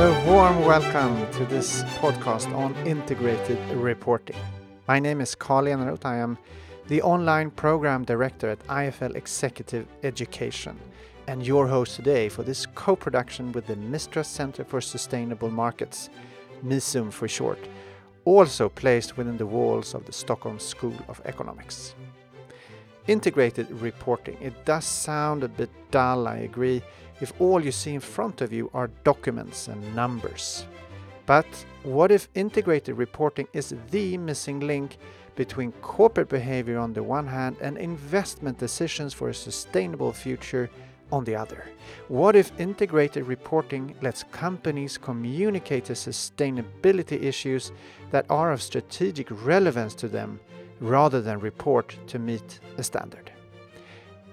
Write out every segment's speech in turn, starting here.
A warm welcome to this podcast on integrated reporting. My name is Carl Eneroth. I am the online program director at IFL Executive Education and your host today for this co production with the Mistra Center for Sustainable Markets, MISUM for short, also placed within the walls of the Stockholm School of Economics. Integrated reporting, it does sound a bit dull, I agree, if all you see in front of you are documents and numbers. But what if integrated reporting is the missing link between corporate behavior on the one hand and investment decisions for a sustainable future on the other? What if integrated reporting lets companies communicate the sustainability issues that are of strategic relevance to them rather than report to meet a standard?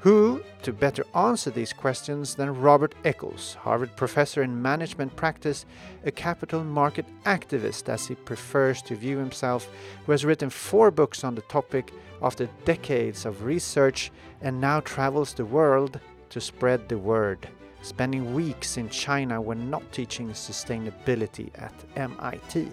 Who to better answer these questions than Robert Eccles, Harvard professor in management practice, a capital market activist as he prefers to view himself, who has written four books on the topic after decades of research and now travels the world to spread the word, spending weeks in China when not teaching sustainability at MIT.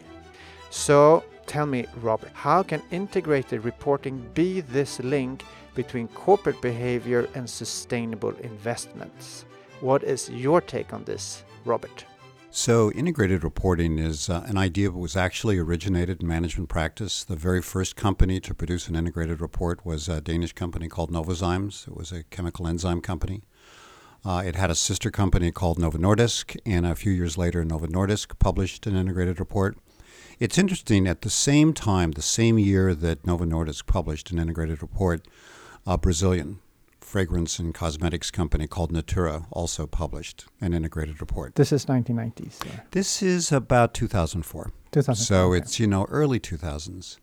So tell me, Robert, how can integrated reporting be this link between corporate behavior and sustainable investments? What is your take on this, Robert? So, integrated reporting is uh, an idea that was actually originated in management practice. The very first company to produce an integrated report was a Danish company called Novozymes. It was a chemical enzyme company. Uh, it had a sister company called Novo Nordisk, and a few years later, Novo Nordisk published an integrated report. It's interesting, at the same time, the same year that Novo Nordisk published an integrated report, a Brazilian fragrance and cosmetics company called Natura also published an integrated report. This is 1990s. This is about 2004. 2004 so okay. it's you know early 2000s,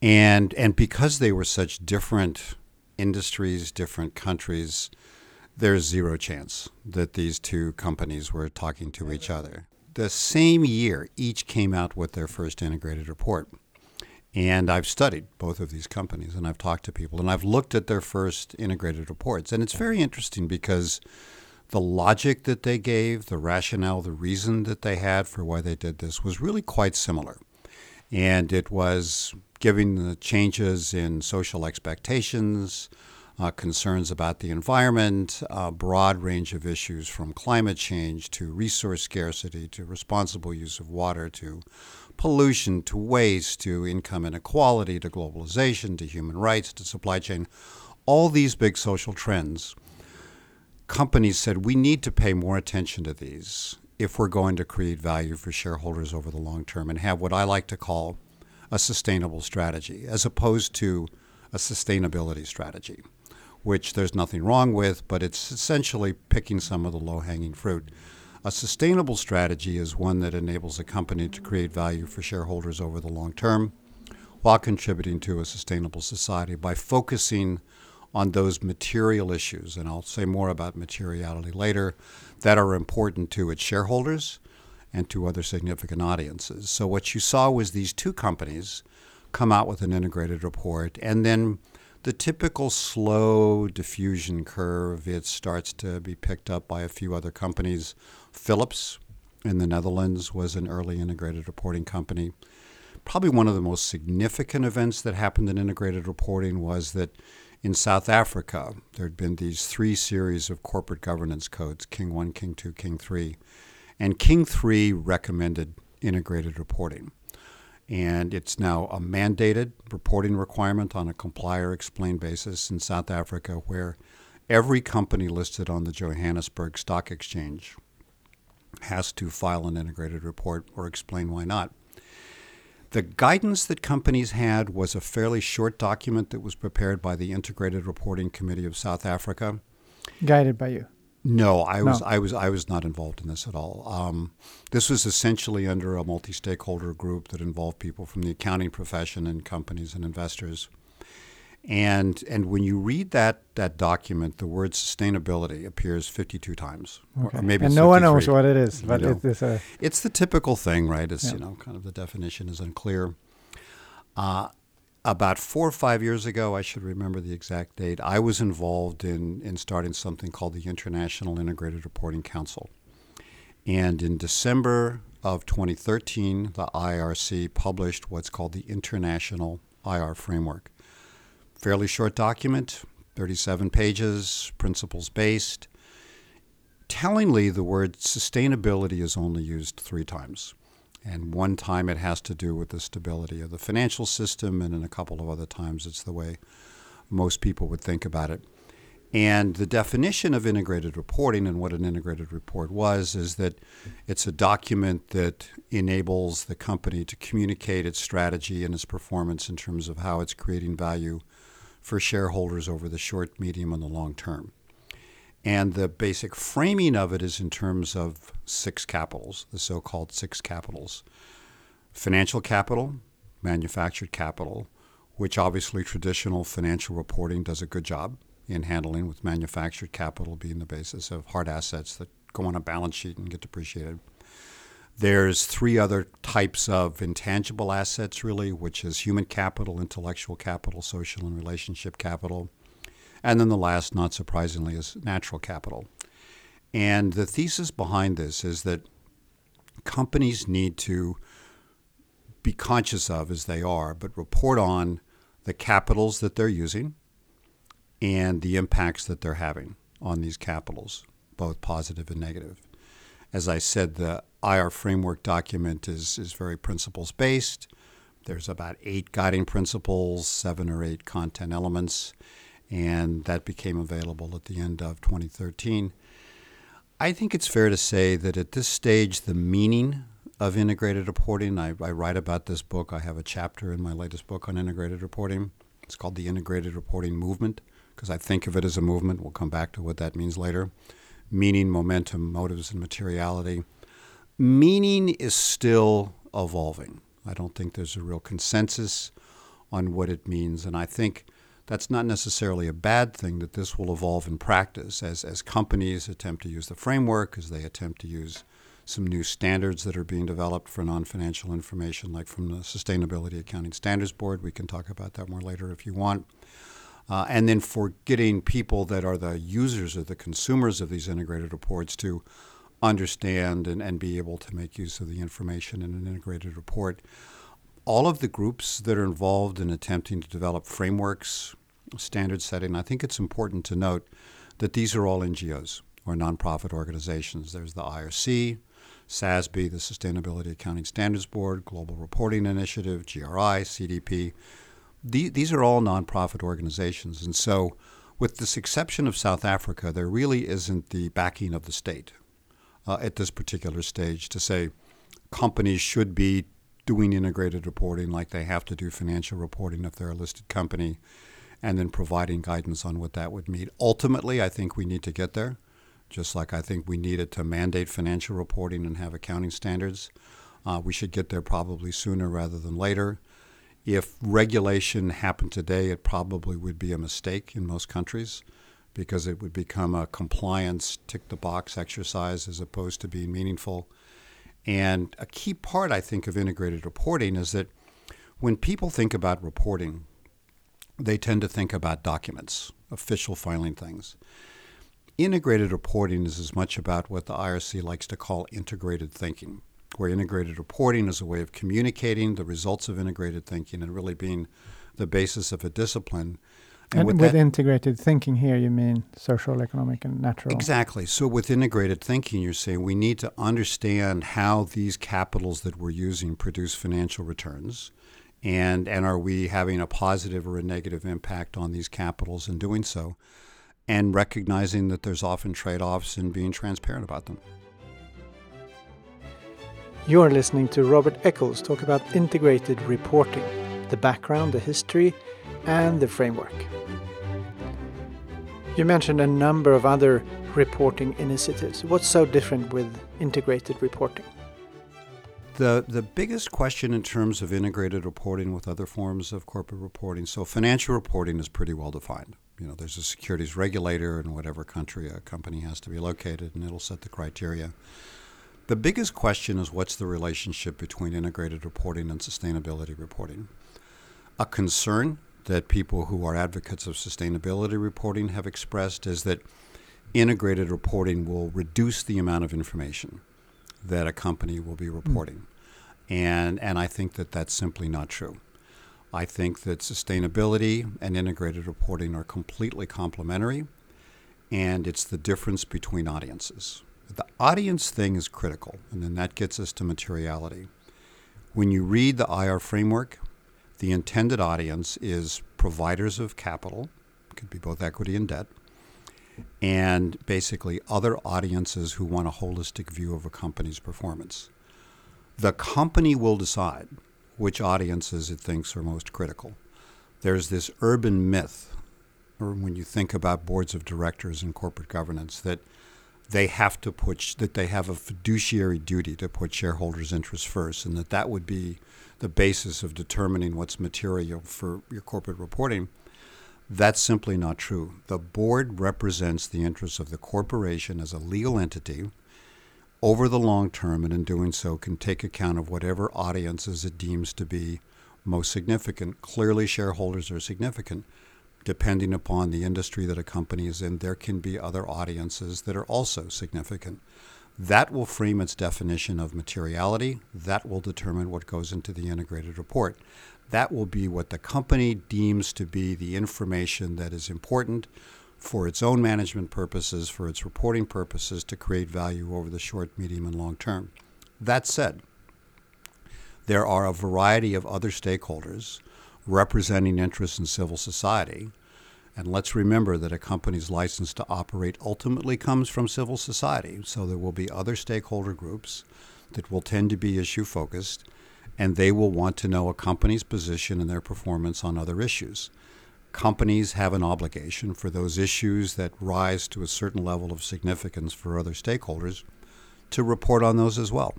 and and because they were such different industries, different countries, there's zero chance that these two companies were talking to each other. The same year, each came out with their first integrated report. And I've studied both of these companies and I've talked to people and I've looked at their first integrated reports. And it's very interesting because the logic that they gave, the rationale, the reason that they had for why they did this was really quite similar. And it was giving the changes in social expectations, uh, concerns about the environment, a broad range of issues from climate change to resource scarcity to responsible use of water to pollution to waste to income inequality to globalization to human rights to supply chain, all these big social trends, companies said we need to pay more attention to these if we're going to create value for shareholders over the long term and have what I like to call a sustainable strategy as opposed to a sustainability strategy, which there's nothing wrong with, but it's essentially picking some of the low hanging fruit. A sustainable strategy is one that enables a company to create value for shareholders over the long term while contributing to a sustainable society by focusing on those material issues, and I'll say more about materiality later, that are important to its shareholders and to other significant audiences. So, what you saw was these two companies come out with an integrated report, and then the typical slow diffusion curve, it starts to be picked up by a few other companies. Philips in the Netherlands was an early integrated reporting company. Probably one of the most significant events that happened in integrated reporting was that in South Africa, there had been these three series of corporate governance codes King 1, King 2, King 3. And King 3 recommended integrated reporting and it's now a mandated reporting requirement on a comply or explain basis in South Africa, where every company listed on the Johannesburg Stock Exchange has to file an integrated report or explain why not. The guidance that companies had was a fairly short document that was prepared by the Integrated Reporting Committee of South Africa. Guided by you. No, I was No. I was I was not involved in this at all. Um, this was essentially under a multi-stakeholder group that involved people from the accounting profession and companies and investors. And and when you read that that document, the word sustainability appears 52 times, Okay. or maybe and it's no one knows what it is, but it is a It's the typical thing, right? It's Yeah. you know kind of the definition is unclear. Uh, about four or five years ago, I should remember the exact date, I was involved in, in starting something called the International Integrated Reporting Council. And in December of 2013, the IRC published what's called the International IR Framework. Fairly short document, 37 pages, principles based. Tellingly, the word sustainability is only used three times. And one time it has to do with the stability of the financial system, and in a couple of other times it's the way most people would think about it. And the definition of integrated reporting and what an integrated report was is that it's a document that enables the company to communicate its strategy and its performance in terms of how it's creating value for shareholders over the short, medium, and the long term. And the basic framing of it is in terms of six capitals, the so called six capitals financial capital, manufactured capital, which obviously traditional financial reporting does a good job in handling, with manufactured capital being the basis of hard assets that go on a balance sheet and get depreciated. There's three other types of intangible assets, really, which is human capital, intellectual capital, social and relationship capital. And then the last, not surprisingly, is natural capital. And the thesis behind this is that companies need to be conscious of, as they are, but report on the capitals that they're using and the impacts that they're having on these capitals, both positive and negative. As I said, the IR framework document is, is very principles based. There's about eight guiding principles, seven or eight content elements and that became available at the end of 2013. I think it's fair to say that at this stage, the meaning of integrated reporting, I, I, write about this book. I have a chapter in my latest book on integrated reporting. It's called the Integrated Reporting Movement because I think of it as a movement. We'll come back to what that means later. Meaning, momentum, motives, and materiality. Meaning is still evolving. I don't think there's a real consensus on what it means. And I think that's not necessarily a bad thing that this will evolve in practice as, as companies attempt to use the framework, as they attempt to use some new standards that are being developed for non financial information, like from the Sustainability Accounting Standards Board. We can talk about that more later if you want. Uh, and then for getting people that are the users or the consumers of these integrated reports to understand and, and be able to make use of the information in an integrated report all of the groups that are involved in attempting to develop frameworks, standard setting, I think it's important to note that these are all NGOs or nonprofit organizations. There's the IRC, SASB, the Sustainability Accounting Standards Board, Global Reporting Initiative, GRI, CDP. these are all nonprofit organizations. And so, with this exception of South Africa, there really isn't the backing of the state uh, at this particular stage to say companies should be doing integrated reporting like they have to do financial reporting if they're a listed company, and then providing guidance on what that would mean. Ultimately, I think we need to get there, just like I think we needed to mandate financial reporting and have accounting standards. Uh, we should get there probably sooner rather than later. If regulation happened today, it probably would be a mistake in most countries because it would become a compliance tick the box exercise as opposed to being meaningful. And a key part, I think, of integrated reporting is that when people think about reporting, they tend to think about documents, official filing things. Integrated reporting is as much about what the IRC likes to call integrated thinking, where integrated reporting is a way of communicating the results of integrated thinking and really being the basis of a discipline and, and with, with integrated thinking here, you mean social, economic, and natural? Exactly. So, with integrated thinking, you're saying we need to understand how these capitals that we're using produce financial returns. And, and are we having a positive or a negative impact on these capitals in doing so? And recognizing that there's often trade offs and being transparent about them. You're listening to Robert Eccles talk about integrated reporting, the background, the history, and the framework. You mentioned a number of other reporting initiatives. What's so different with integrated reporting? The, the biggest question in terms of integrated reporting with other forms of corporate reporting, so financial reporting is pretty well defined. You know, there's a securities regulator in whatever country a company has to be located, and it'll set the criteria. The biggest question is what's the relationship between integrated reporting and sustainability reporting? A concern that people who are advocates of sustainability reporting have expressed is that integrated reporting will reduce the amount of information that a company will be reporting. Mm. And, and I think that that's simply not true. I think that sustainability and integrated reporting are completely complementary, and it's the difference between audiences. The audience thing is critical, and then that gets us to materiality. When you read the IR framework, the intended audience is providers of capital, could be both equity and debt, and basically other audiences who want a holistic view of a company's performance. The company will decide which audiences it thinks are most critical. There's this urban myth, or when you think about boards of directors and corporate governance, that they have to put that they have a fiduciary duty to put shareholders' interests first, and that that would be the basis of determining what's material for your corporate reporting. That's simply not true. The board represents the interests of the corporation as a legal entity over the long term, and in doing so, can take account of whatever audiences it deems to be most significant. Clearly, shareholders are significant. Depending upon the industry that a company is in, there can be other audiences that are also significant. That will frame its definition of materiality. That will determine what goes into the integrated report. That will be what the company deems to be the information that is important for its own management purposes, for its reporting purposes, to create value over the short, medium, and long term. That said, there are a variety of other stakeholders representing interests in civil society. And let's remember that a company's license to operate ultimately comes from civil society. So there will be other stakeholder groups that will tend to be issue focused, and they will want to know a company's position and their performance on other issues companies have an obligation for those issues that rise to a certain level of significance for other stakeholders to report on those as well.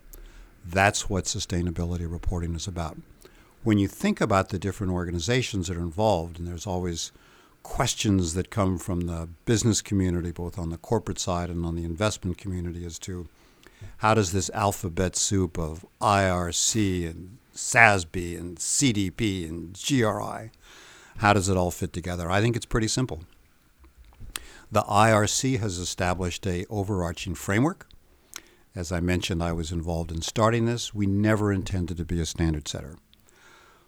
That's what sustainability reporting is about. When you think about the different organizations that are involved, and there's always questions that come from the business community, both on the corporate side and on the investment community, as to how does this alphabet soup of IRC and SASB and CDP and GRI how does it all fit together? I think it's pretty simple. The IRC has established a overarching framework. As I mentioned, I was involved in starting this. We never intended to be a standard setter.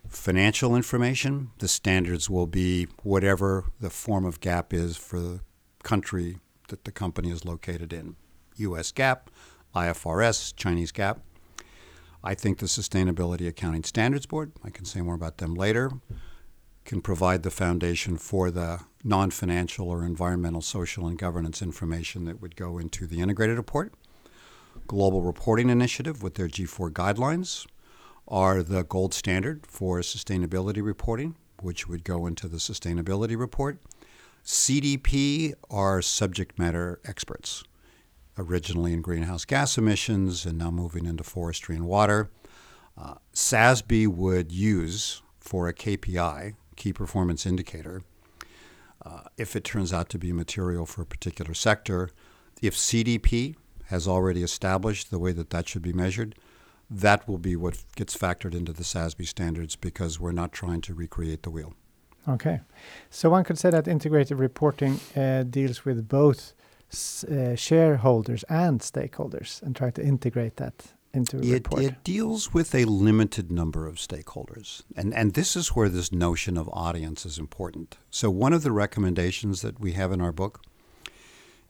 Financial information, the standards will be whatever the form of GAAP is for the country that the company is located in. US GAAP, IFRS, Chinese GAAP. I think the Sustainability Accounting Standards Board, I can say more about them later, can provide the foundation for the non financial or environmental, social, and governance information that would go into the integrated report. Global Reporting Initiative, with their G4 guidelines, are the gold standard for sustainability reporting, which would go into the sustainability report. CDP are subject matter experts, originally in greenhouse gas emissions and now moving into forestry and water. Uh, SASB would use for a KPI key performance indicator. Uh, if it turns out to be material for a particular sector, if CDP has already established the way that that should be measured, that will be what gets factored into the SASB standards because we're not trying to recreate the wheel. Okay. So one could say that integrated reporting uh, deals with both uh, shareholders and stakeholders and try to integrate that into a it, report? It deals with a limited number of stakeholders. And, and this is where this notion of audience is important. So, one of the recommendations that we have in our book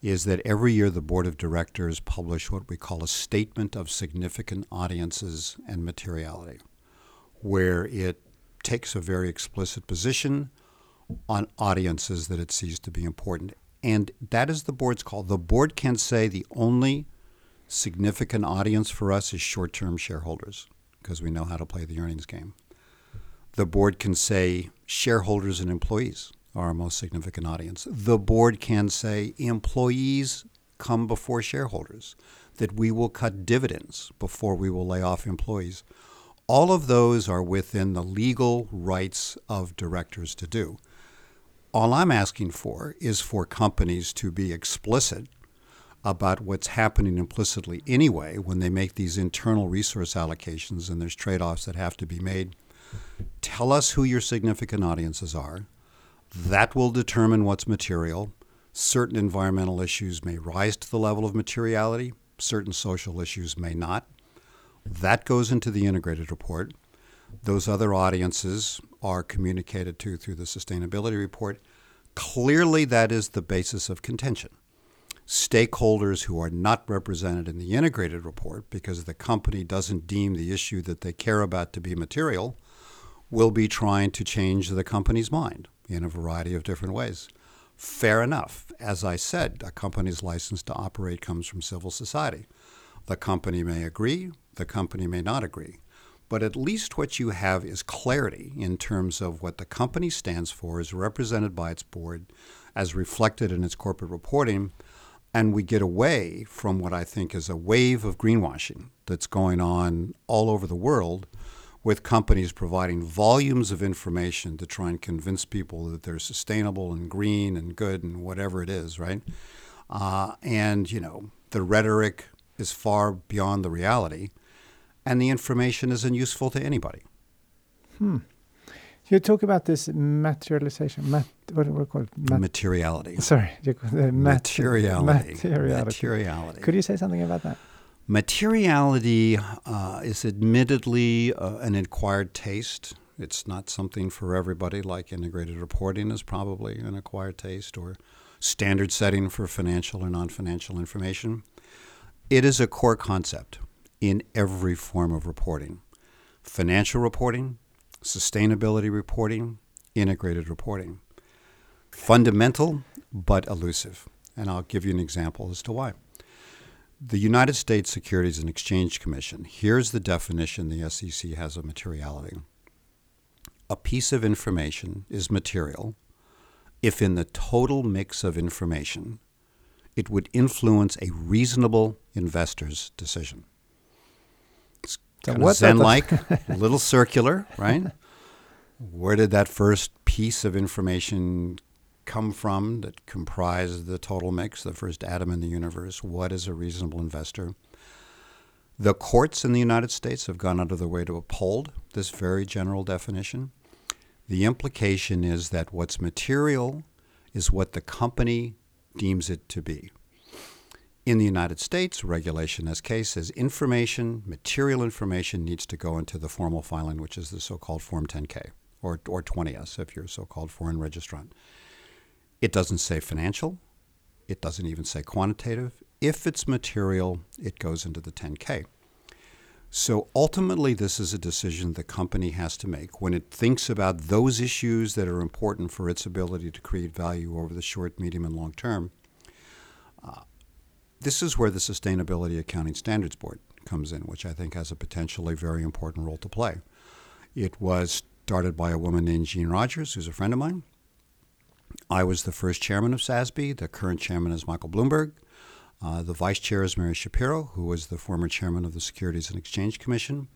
is that every year the board of directors publish what we call a statement of significant audiences and materiality, where it takes a very explicit position on audiences that it sees to be important. And that is the board's call. The board can say the only significant audience for us is short term shareholders because we know how to play the earnings game. The board can say shareholders and employees are our most significant audience. The board can say employees come before shareholders, that we will cut dividends before we will lay off employees. All of those are within the legal rights of directors to do. All I'm asking for is for companies to be explicit about what's happening implicitly anyway when they make these internal resource allocations and there's trade offs that have to be made. tell us who your significant audiences are. That will determine what's material. Certain environmental issues may rise to the level of materiality, certain social issues may not. That goes into the integrated report. Those other audiences are communicated to through the sustainability report. Clearly, that is the basis of contention. Stakeholders who are not represented in the integrated report because the company doesn't deem the issue that they care about to be material will be trying to change the company's mind in a variety of different ways. Fair enough. As I said, a company's license to operate comes from civil society. The company may agree, the company may not agree. But at least what you have is clarity in terms of what the company stands for, is represented by its board, as reflected in its corporate reporting. And we get away from what I think is a wave of greenwashing that's going on all over the world with companies providing volumes of information to try and convince people that they're sustainable and green and good and whatever it is, right? Uh, and, you know, the rhetoric is far beyond the reality, and the information isn't useful to anybody. Hmm. You talk about this materialization, mat, what do we call it? Mat- materiality. Sorry, mat- materiality. materiality. Materiality. Could you say something about that? Materiality uh, is admittedly uh, an acquired taste. It's not something for everybody, like integrated reporting is probably an acquired taste, or standard setting for financial or non financial information. It is a core concept in every form of reporting financial reporting, sustainability reporting, integrated reporting. Fundamental, but elusive. And I'll give you an example as to why. The United States Securities and Exchange Commission, here's the definition the SEC has of materiality. A piece of information is material if, in the total mix of information, it would influence a reasonable investor's decision. It's kind of Zen like, a little circular, right? Where did that first piece of information come from that comprise the total mix, the first atom in the universe? What is a reasonable investor? The courts in the United States have gone out of their way to uphold this very general definition. The implication is that what's material is what the company deems it to be. In the United States, regulation S-K says information, material information, needs to go into the formal filing, which is the so called Form 10K or, or 20-F if you're a so called foreign registrant. It doesn't say financial. It doesn't even say quantitative. If it's material, it goes into the 10K. So ultimately, this is a decision the company has to make when it thinks about those issues that are important for its ability to create value over the short, medium, and long term. Uh, this is where the Sustainability Accounting Standards Board comes in, which I think has a potentially very important role to play. It was started by a woman named Jean Rogers, who's a friend of mine. I was the first chairman of SASB. The current chairman is Michael Bloomberg. Uh, the vice chair is Mary Schapiro, who was the former chairman of the Securities and Exchange Commission.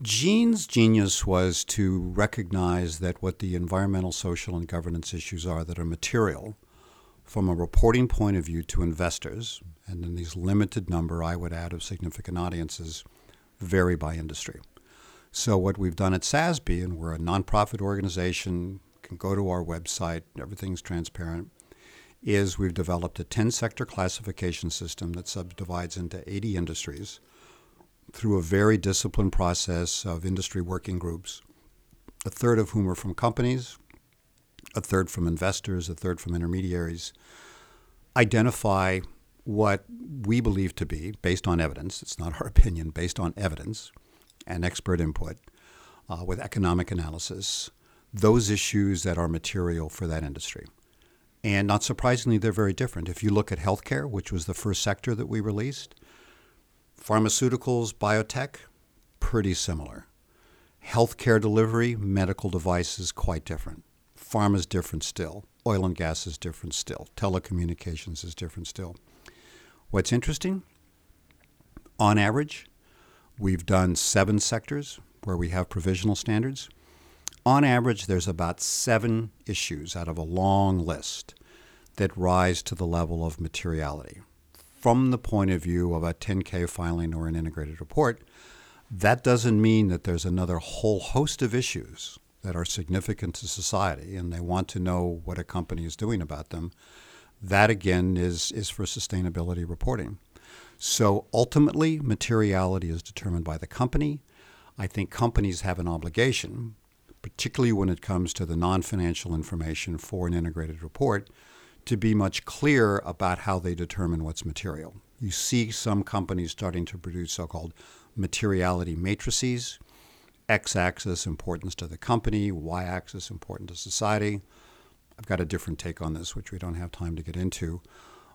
Jean's genius was to recognize that what the environmental, social, and governance issues are that are material from a reporting point of view to investors, and in these limited number, I would add, of significant audiences, vary by industry. So, what we've done at SASB, and we're a nonprofit organization can go to our website, everything's transparent, is we've developed a 10 sector classification system that subdivides into 80 industries through a very disciplined process of industry working groups, a third of whom are from companies, a third from investors, a third from intermediaries, identify what we believe to be, based on evidence, it's not our opinion, based on evidence and expert input, uh, with economic analysis, those issues that are material for that industry. And not surprisingly, they're very different. If you look at healthcare, which was the first sector that we released, pharmaceuticals, biotech, pretty similar. Healthcare delivery, medical devices, quite different. Pharma is different still. Oil and gas is different still. Telecommunications is different still. What's interesting, on average, we've done seven sectors where we have provisional standards on average, there's about seven issues out of a long list that rise to the level of materiality. From the point of view of a 10K filing or an integrated report, That doesn't mean that there's another whole host of issues that are significant to society and they want to know what a company is doing about them. That again is, is for sustainability reporting. So ultimately, materiality is determined by the company. I think companies have an obligation, particularly when it comes to the non financial information for an integrated report, to be much clearer about how they determine what's material. You see some companies starting to produce so called materiality matrices x axis importance to the company, y axis important to society. I've got a different take on this, which we don't have time to get into.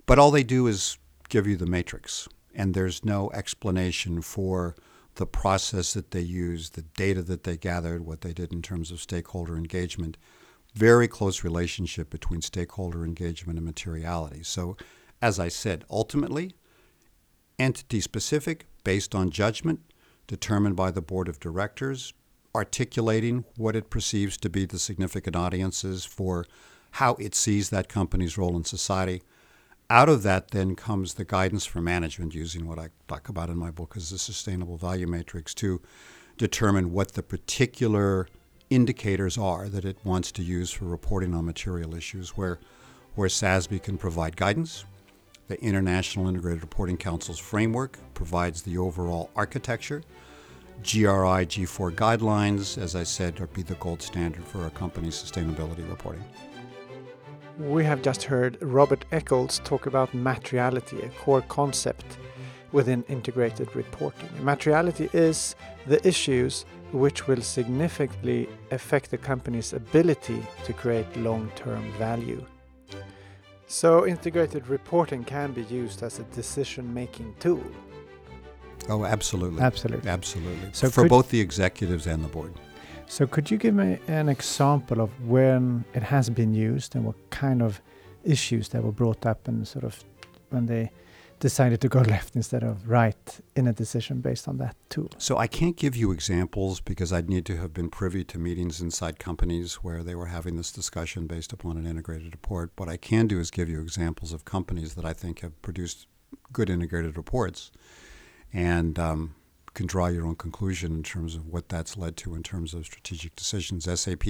But all they do is give you the matrix, and there's no explanation for the process that they used, the data that they gathered, what they did in terms of stakeholder engagement. Very close relationship between stakeholder engagement and materiality. So, as I said, ultimately, entity specific, based on judgment, determined by the board of directors, articulating what it perceives to be the significant audiences for how it sees that company's role in society. Out of that, then comes the guidance for management using what I talk about in my book as the sustainable value matrix to determine what the particular indicators are that it wants to use for reporting on material issues, where, where SASB can provide guidance. The International Integrated Reporting Council's framework provides the overall architecture. GRI G4 guidelines, as I said, are be the gold standard for a company's sustainability reporting. We have just heard Robert Eccles talk about materiality, a core concept within integrated reporting. Materiality is the issues which will significantly affect the company's ability to create long term value. So, integrated reporting can be used as a decision making tool. Oh, absolutely. Absolutely. Absolutely. So for both the executives and the board. So, could you give me an example of when it has been used and what kind of issues that were brought up and sort of when they decided to go left instead of right in a decision based on that tool? So I can't give you examples because I'd need to have been privy to meetings inside companies where they were having this discussion based upon an integrated report. What I can do is give you examples of companies that I think have produced good integrated reports and um, can draw your own conclusion in terms of what that's led to in terms of strategic decisions. SAP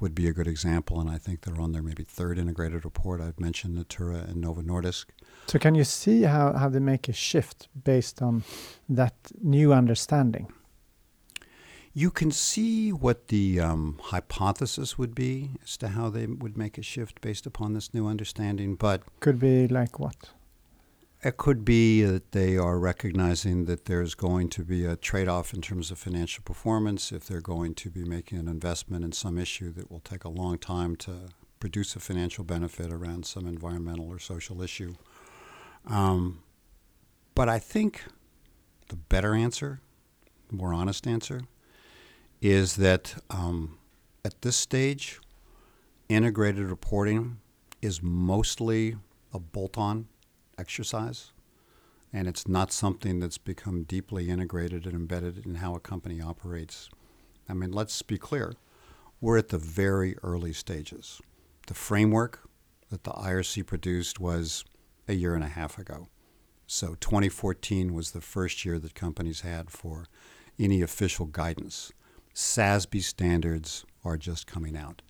would be a good example, and I think they're on their maybe third integrated report. I've mentioned Natura and Novo Nordisk. So, can you see how, how they make a shift based on that new understanding? You can see what the um, hypothesis would be as to how they would make a shift based upon this new understanding, but could be like what? It could be that they are recognizing that there's going to be a trade off in terms of financial performance if they're going to be making an investment in some issue that will take a long time to produce a financial benefit around some environmental or social issue. Um, but I think the better answer, the more honest answer, is that um, at this stage, integrated reporting is mostly a bolt on exercise, and it's not something that's become deeply integrated and embedded in how a company operates. I mean, let's be clear. We're at the very early stages. The framework that the IRC produced was a year and a half ago. So 2014 was the first year that companies had for any official guidance. SASB standards are just coming out.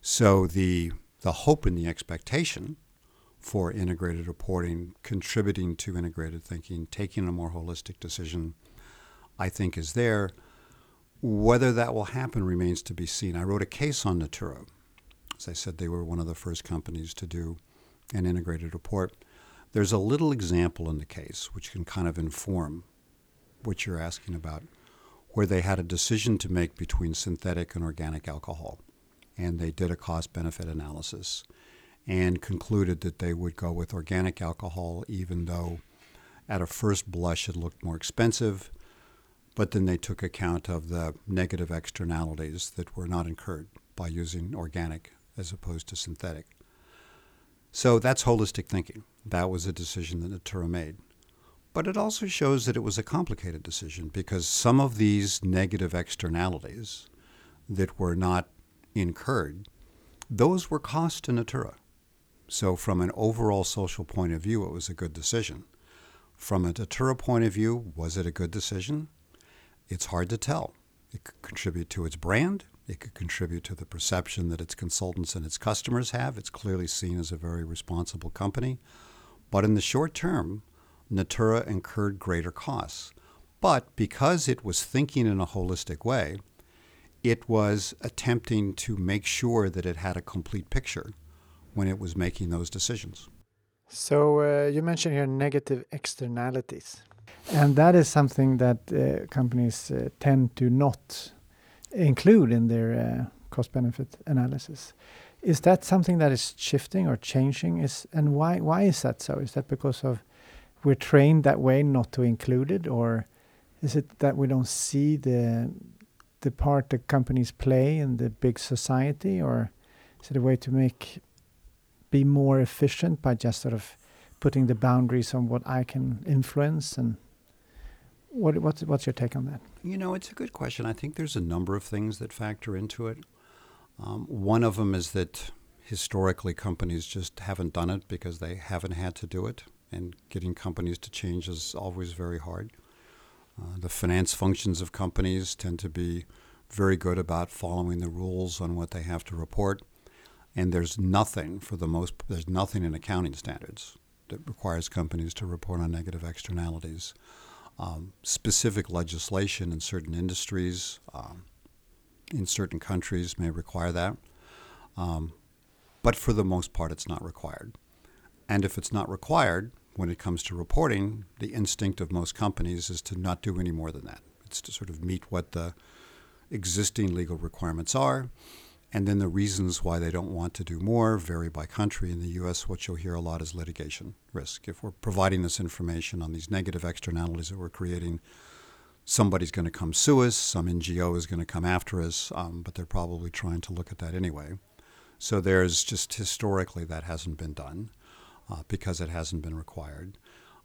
So the the hope and the expectation for integrated reporting, contributing to integrated thinking, taking a more holistic decision, I think is there. Whether that will happen remains to be seen. I wrote a case on Natura. As I said, they were one of the first companies to do an integrated report. There's a little example in the case which can kind of inform what you're asking about, where they had a decision to make between synthetic and organic alcohol. And they did a cost benefit analysis and concluded that they would go with organic alcohol, even though at a first blush it looked more expensive. But then they took account of the negative externalities that were not incurred by using organic as opposed to synthetic. So that's holistic thinking. That was a decision that Natura made. But it also shows that it was a complicated decision because some of these negative externalities that were not incurred, those were cost to Natura. So, from an overall social point of view, it was a good decision. From a Natura point of view, was it a good decision? it's hard to tell. It could contribute to its brand. It could contribute to the perception that its consultants and its customers have. It's clearly seen as a very responsible company. But in the short term, Natura incurred greater costs. But because it was thinking in a holistic way, it was attempting to make sure that it had a complete picture when it was making those decisions. So uh, you mentioned here negative externalities, and that is something that uh, companies uh, tend to not include in their uh, cost-benefit analysis. Is that something that is shifting or changing? Is and why why is that so? Is that because of we're trained that way not to include it, or is it that we don't see the the part that companies play in the big society, or is it a way to make be more efficient by just sort of putting the boundaries on what I can influence and what what's what's your take on that? You know, it's a good question. I think there's a number of things that factor into it. Um, one of them is that historically companies just haven't done it because they haven't had to do it, and getting companies to change is always very hard. Uh, the finance functions of companies tend to be very good about following the rules on what they have to report. And there's nothing, for the most, there's nothing in accounting standards that requires companies to report on negative externalities. Um, specific legislation in certain industries, um, in certain countries, may require that. Um, but for the most part, it's not required. And if it's not required, when it comes to reporting, the instinct of most companies is to not do any more than that. It's to sort of meet what the existing legal requirements are. And then the reasons why they don't want to do more vary by country. In the U.S., what you'll hear a lot is litigation risk. If we're providing this information on these negative externalities that we're creating, somebody's going to come sue us, some NGO is going to come after us, um, but they're probably trying to look at that anyway. So there's just historically that hasn't been done uh, because it hasn't been required.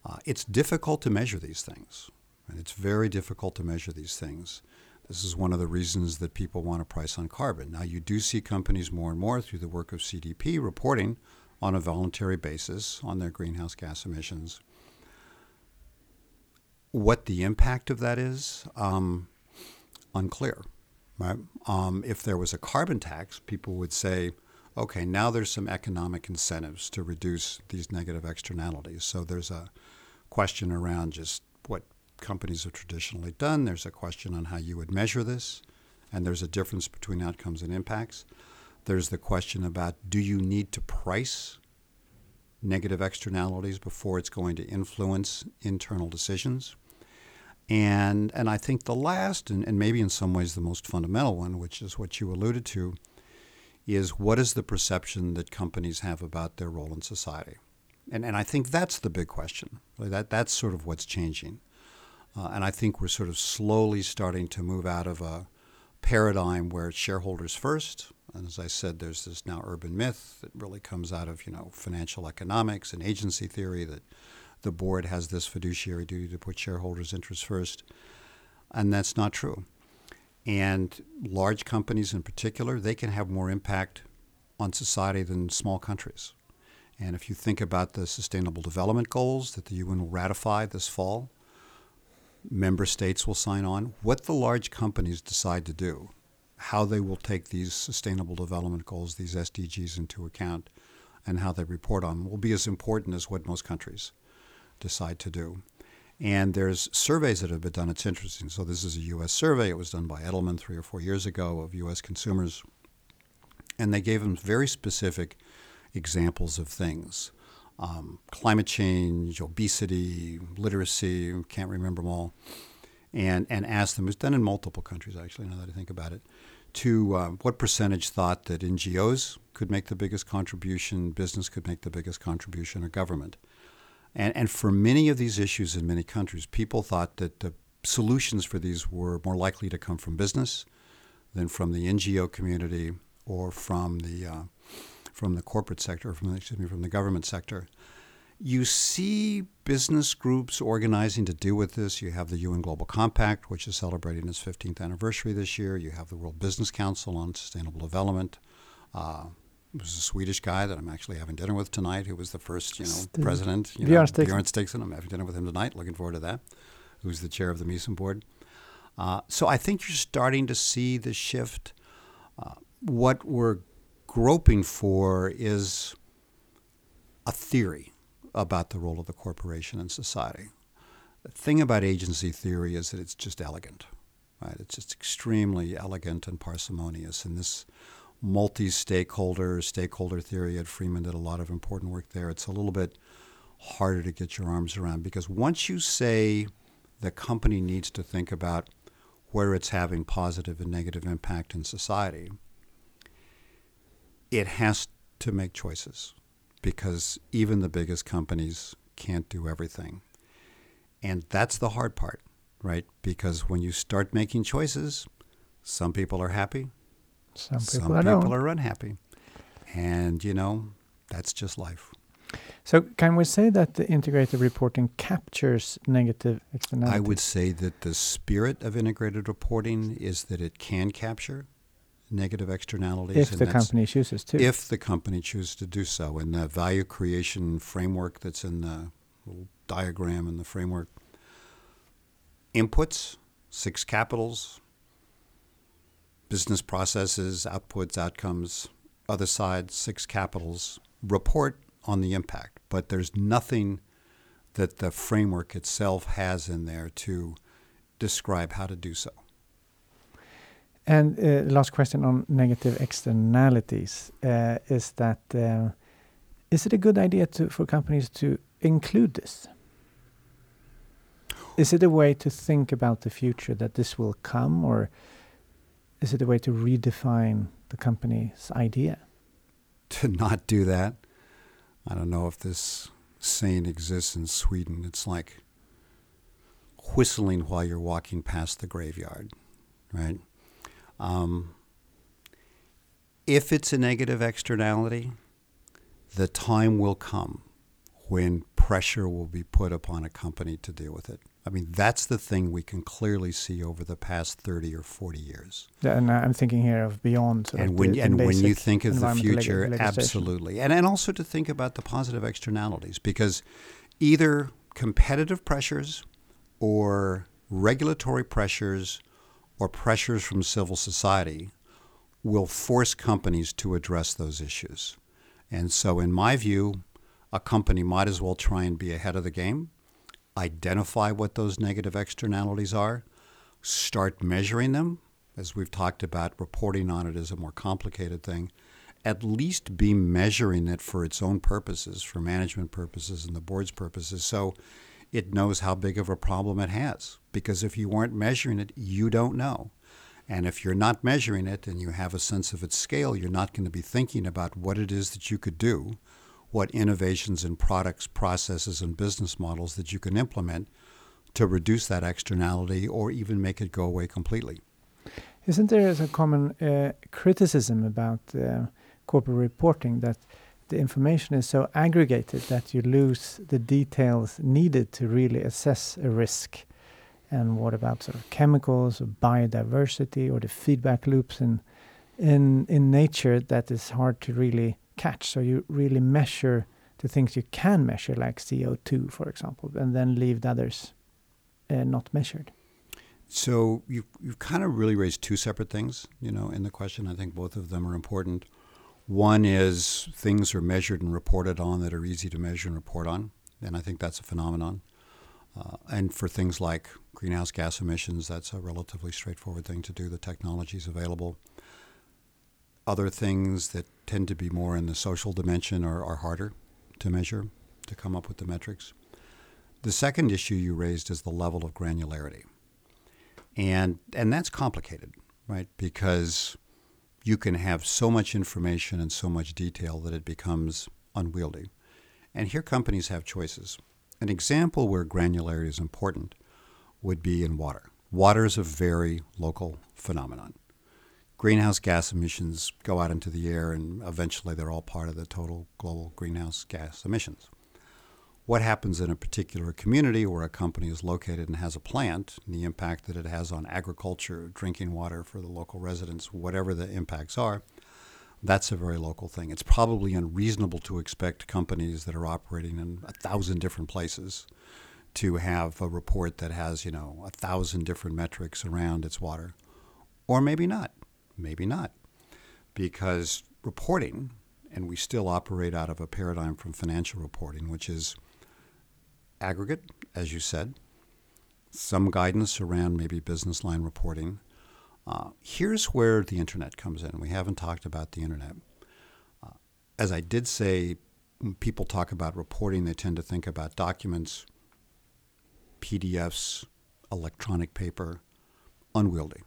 Uh, it's difficult to measure these things. And it's very difficult to measure these things. This is one of the reasons that people want a price on carbon. Now, you do see companies more and more through the work of CDP reporting on a voluntary basis on their greenhouse gas emissions. What the impact of that is, um, unclear. Right? Um, if there was a carbon tax, people would say, okay, now there's some economic incentives to reduce these negative externalities. So there's a question around just companies have traditionally done. There's a question on how you would measure this, and there's a difference between outcomes and impacts. There's the question about do you need to price negative externalities before it's going to influence internal decisions? And, and I think the last, and, and maybe in some ways the most fundamental one, which is what you alluded to, is what is the perception that companies have about their role in society? And, and I think that's the big question. That, that's sort of what's changing. Uh, and I think we're sort of slowly starting to move out of a paradigm where it's shareholders first. And as I said, there's this now urban myth that really comes out of you know financial economics and agency theory that the board has this fiduciary duty to put shareholders' interests first, and that's not true. And large companies in particular, they can have more impact on society than small countries. And if you think about the Sustainable Development Goals that the UN will ratify this fall, member states will sign on. What the large companies decide to do, how they will take these Sustainable Development Goals, these SDGs, into account, and how they report on them will be as important as what most countries decide to do. And there's surveys that have been done. It's interesting. So this is a U.S. survey. It was done by Edelman three or four years ago of U.S. consumers, and they gave them very specific examples of things: um, climate change, obesity, literacy. Can't remember them all. And and asked them. It was done in multiple countries actually. Now that I think about it, to uh, what percentage thought that NGOs could make the biggest contribution, business could make the biggest contribution, or government. And, and for many of these issues in many countries, people thought that the solutions for these were more likely to come from business than from the NGO community or from the uh, from the corporate sector, from the, excuse me, from the government sector. You see business groups organizing to deal with this. You have the UN Global Compact, which is celebrating its 15th anniversary this year. You have the World Business Council on Sustainable Development. Uh, it was a Swedish guy that I'm actually having dinner with tonight, who was the first, you know, St- president, you Bjorn know, Bjorn Stigson. I'm having dinner with him tonight. Looking forward to that. Who's the chair of the MISUM board? Uh, so I think you're starting to see the shift. Uh, what we're groping for is a theory about the role of the corporation in society. The thing about agency theory is that it's just elegant, right? It's just extremely elegant and parsimonious. And this multi-stakeholder stakeholder theory Ed Freeman did a lot of important work there. It's a little bit harder to get your arms around because once you say the company needs to think about where it's having positive and negative impact in society, it has to make choices because even the biggest companies can't do everything. And that's the hard part, right? Because when you start making choices, some people are happy, Some people, some are, people are unhappy. And, you know, that's just life. So can we say that the integrated reporting captures negative externalities? I would say that the spirit of integrated reporting is that it can capture negative externalities. if and the company chooses to. if the company chooses to do so. And the value creation framework that's in the little diagram in the framework inputs, six capitals, business processes, outputs, outcomes, other side, six capitals, report on the impact. But there's nothing that the framework itself has in there to describe how to do so. And uh, last question on negative externalities uh, is that uh, is it a good idea to for companies to include this? Is it a way to think about the future that this will come, or is it a way to redefine the company's idea? to not do that. I don't know if this saying exists in Sweden. It's like whistling while you're walking past the graveyard, right? Um, if it's a negative externality, the time will come when pressure will be put upon a company to deal with it. I mean, that's the thing we can clearly see over the past 30 or 40 years. Yeah, And I'm thinking here of beyond. And when the, and when you think of the environmental leg- future, absolutely, and and also to think about the positive externalities because either competitive pressures or regulatory pressures or pressures from civil society will force companies to address those issues. And so, in my view, a company might as well try and be ahead of the game, identify what those negative externalities are, start measuring them. As we've talked about, reporting on it is a more complicated thing. At least be measuring it for its own purposes, for management purposes and the board's purposes, so it knows how big of a problem it has. Because if you weren't measuring it, you don't know. And if you're not measuring it and you have a sense of its scale, you're not going to be thinking about what it is that you could do, what innovations in products, processes, and business models that you can implement to reduce that externality or even make it go away completely. Isn't there a common uh, criticism about uh, corporate reporting that the information is so aggregated that you lose the details needed to really assess a risk? And what about sort of chemicals or biodiversity or the feedback loops in in in nature that is hard to really catch? So you really measure the things you can measure, like CO2, for example, and then leave the others uh, not measured. So you you've kind of really raised two separate things, you know, in the question. I think both of them are important. One is things are measured and reported on that are easy to measure and report on, and I think that's a phenomenon. Uh, and for things like greenhouse gas emissions, that's a relatively straightforward thing to do. The technology is available. Other things that tend to be more in the social dimension are, are harder to measure, to come up with the metrics. The second issue you raised is the level of granularity. And, and that's complicated, right? Because you can have so much information and so much detail that it becomes unwieldy. And here companies have choices. An example where granularity is important would be in water. Water is a very local phenomenon. Greenhouse gas emissions go out into the air, and eventually they're all part of the total global greenhouse gas emissions. What happens in a particular community where a company is located and has a plant, and the impact that it has on agriculture, drinking water for the local residents, whatever the impacts are, that's a very local thing. It's probably unreasonable to expect companies that are operating in a thousand different places to have a report that has, you know, a thousand different metrics around its water. Or maybe not. Maybe not. Because reporting, and we still operate out of a paradigm from financial reporting, which is aggregate, as you said, some guidance around maybe business line reporting. Uh, here's where the internet comes in. We haven't talked about the internet. Uh, as I did say, when people talk about reporting, they tend to think about documents, PDFs, electronic paper, unwieldy,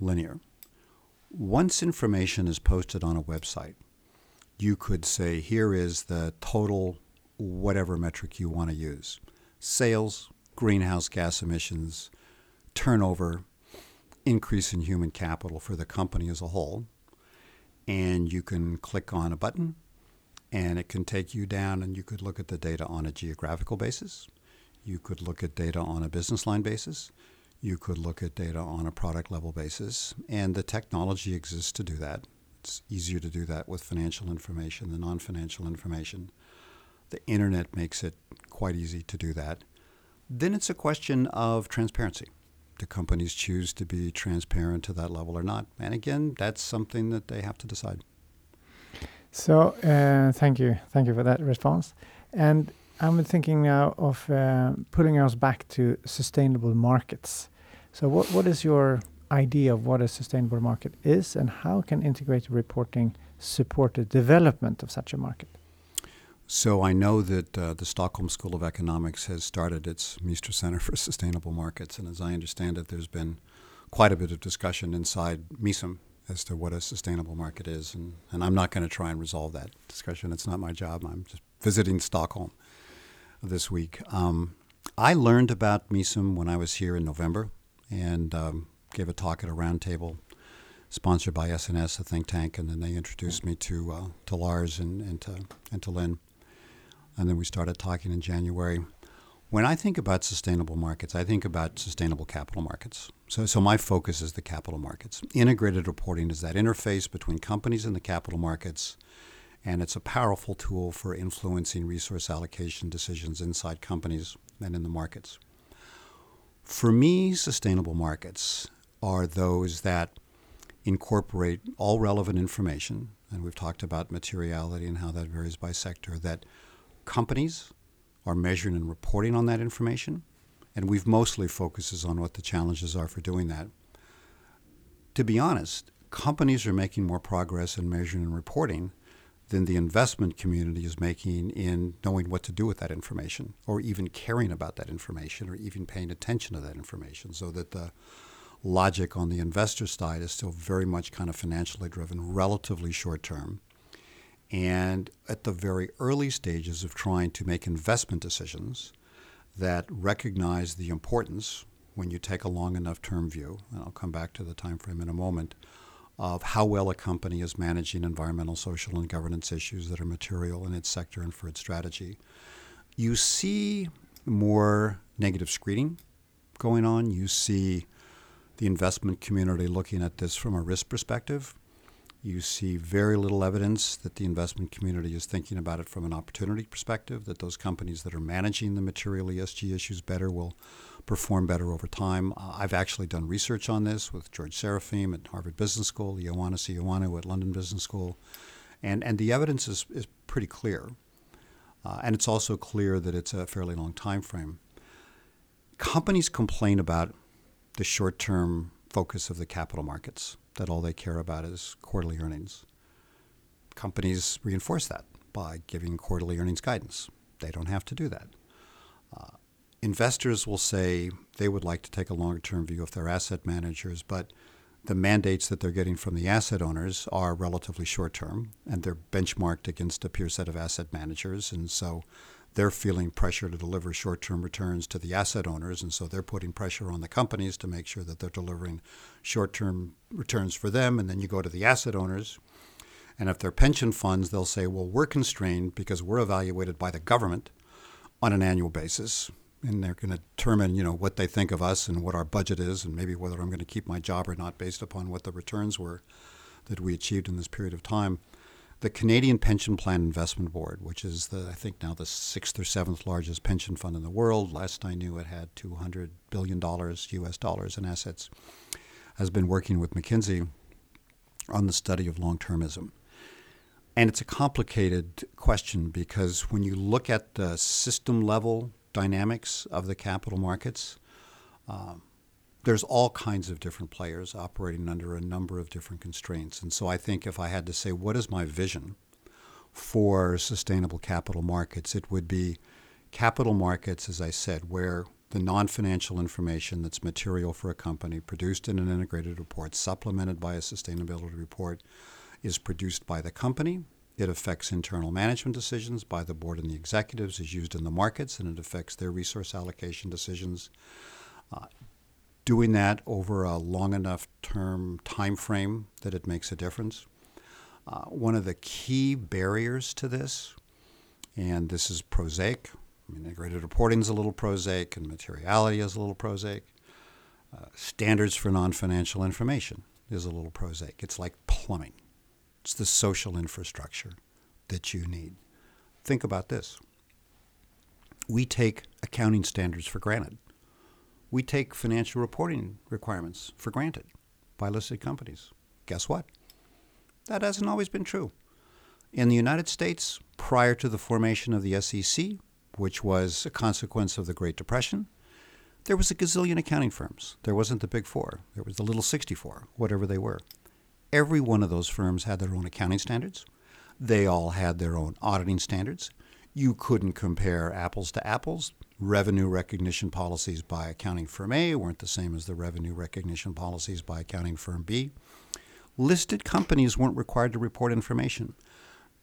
linear. Once information is posted on a website, you could say, here is the total whatever metric you want to use sales, greenhouse gas emissions, turnover, increase in human capital for the company as a whole. And you can click on a button and it can take you down and you could look at the data on a geographical basis. You could look at data on a business line basis. You could look at data on a product level basis. And the technology exists to do that. It's easier to do that with financial information than non financial information. The internet makes it quite easy to do that. Then it's a question of transparency. Do companies choose to be transparent to that level or not? And again, that's something that they have to decide. So, uh, thank you. Thank you for that response. And I'm thinking now of uh, putting us back to sustainable markets. So, what, what is your idea of what a sustainable market is, and how can integrated reporting support the development of such a market? So I know that uh, the Stockholm School of Economics has started its Mistra Center for Sustainable Markets, and as I understand it, there's been quite a bit of discussion inside MISUM as to what a sustainable market is, and, and I'm not going to try and resolve that discussion. It's not my job. I'm just visiting Stockholm this week. Um, I learned about MISUM when I was here in November and um, gave a talk at a roundtable sponsored by SNS, a think tank, and then they introduced me to uh, to Lars and, and to and to Lynn and then we started talking in January. When I think about sustainable markets, I think about sustainable capital markets. So, so my focus is the capital markets. Integrated reporting is that interface between companies and the capital markets, and it's a powerful tool for influencing resource allocation decisions inside companies and in the markets. For me, sustainable markets are those that incorporate all relevant information, and we've talked about materiality and how that varies by sector, that companies are measuring and reporting on that information, and we've mostly focuses on what the challenges are for doing that. To be honest, companies are making more progress in measuring and reporting than the investment community is making in knowing what to do with that information, or even caring about that information, or even paying attention to that information, so that the logic on the investor side is still very much kind of financially driven, relatively short term and at the very early stages of trying to make investment decisions that recognize the importance when you take a long enough term view, and I'll come back to the time frame in a moment, of how well a company is managing environmental, social, and governance issues that are material in its sector and for its strategy. You see more negative screening going on. You see the investment community looking at this from a risk perspective you see very little evidence that the investment community is thinking about it from an opportunity perspective, that those companies that are managing the material ESG issues better will perform better over time. Uh, I've actually done research on this with George Serafeim at Harvard Business School, Ioannis Ioannou at London Business School, and, and the evidence is, is pretty clear. Uh, and it's also clear that it's a fairly long time frame. Companies complain about the short term focus of the capital markets that all they care about is quarterly earnings. Companies reinforce that by giving quarterly earnings guidance. They don't have to do that. Uh, investors will say they would like to take a longer term view if they're asset managers, but the mandates that they're getting from the asset owners are relatively short term and they're benchmarked against a peer set of asset managers. And so they're feeling pressure to deliver short term returns to the asset owners, and so they're putting pressure on the companies to make sure that they're delivering short term returns for them. And then you go to the asset owners, and if they're pension funds, they'll say, well, we're constrained because we're evaluated by the government on an annual basis. And they're going to determine, you know, what they think of us and what our budget is, and maybe whether I'm going to keep my job or not based upon what the returns were that we achieved in this period of time. The Canadian Pension Plan Investment Board, which is the I think now the sixth or seventh largest pension fund in the world. Last I knew, it had 200 billion dollars U.S. dollars in assets. Has been working with McKinsey on the study of long-termism. And it's a complicated question because when you look at the system level dynamics of the capital markets, um, there's all kinds of different players operating under a number of different constraints. And so I think if I had to say, what is my vision for sustainable capital markets, it would be capital markets, as I said, where the non financial information that's material for a company, produced in an integrated report, supplemented by a sustainability report, is produced by the company. It affects internal management decisions by the board and the executives, is used in the markets, and it affects their resource allocation decisions. Uh, doing that over a long enough term time frame that it makes a difference. Uh, one of the key barriers to this, and this is prosaic, I mean, integrated reporting is a little prosaic, and materiality is a little prosaic. Uh, standards for non financial information is a little prosaic. It's like plumbing, it's the social infrastructure that you need. Think about this we take accounting standards for granted we take financial reporting requirements for granted by listed companies. Guess what? That hasn't always been true. In the United States, prior to the formation of the SEC, which was a consequence of the Great Depression, there was a gazillion accounting firms. There wasn't the big four. There was the little 64, whatever they were. Every one of those firms had their own accounting standards. They all had their own auditing standards. You couldn't compare apples to apples revenue recognition policies by accounting firm A weren't the same as the revenue recognition policies by accounting firm B. Listed companies weren't required to report information.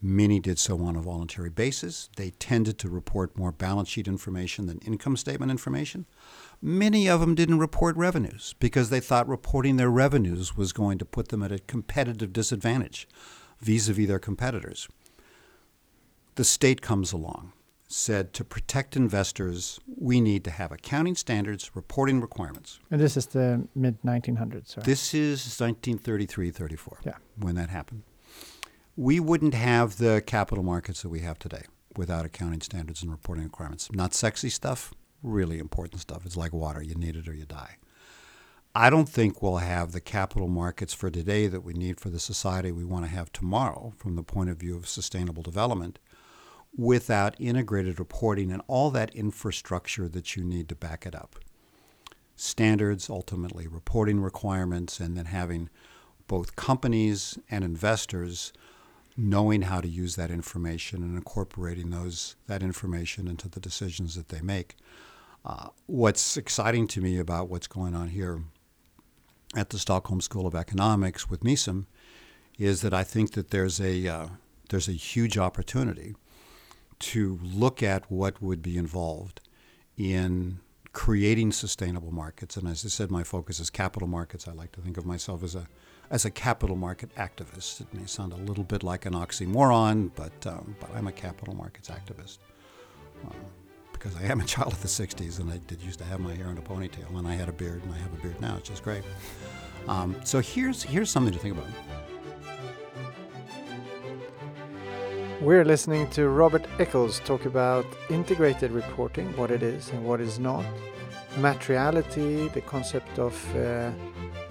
Many did so on a voluntary basis. They tended to report more balance sheet information than income statement information. Many of them didn't report revenues because they thought reporting their revenues was going to put them at a competitive disadvantage vis a vis their competitors. The state comes along said to protect investors, we need to have accounting standards, reporting requirements. And this is the mid 1900s, right? This is 1933 34 yeah. when that happened. We wouldn't have the capital markets that we have today without accounting standards and reporting requirements. Not sexy stuff, really important stuff. It's like water, you need it or you die. I don't think we'll have the capital markets for today that we need for the society we want to have tomorrow from the point of view of sustainable development without integrated reporting and all that infrastructure that you need to back it up. Standards, ultimately reporting requirements, and then having both companies and investors knowing how to use that information and incorporating those that information into the decisions that they make. Uh, what's exciting to me about what's going on here at the Stockholm School of Economics with MISUM is that I think that there's a uh, there's a huge opportunity to look at what would be involved in creating sustainable markets. And as I said, my focus is capital markets. I like to think of myself as a as a capital market activist. It may sound a little bit like an oxymoron, but um, but I'm a capital markets activist. Um, because I am a child of the 60s and I did used to have my hair in a ponytail and I had a beard and I have a beard now, which is great. Um, so here's here's something to think about. We're listening to Robert Eccles talk about integrated reporting, what it is and what is not, materiality, the concept of uh,